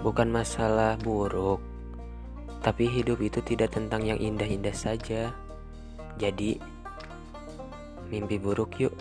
bukan masalah buruk, tapi hidup itu tidak tentang yang indah-indah saja. Jadi, mimpi buruk yuk.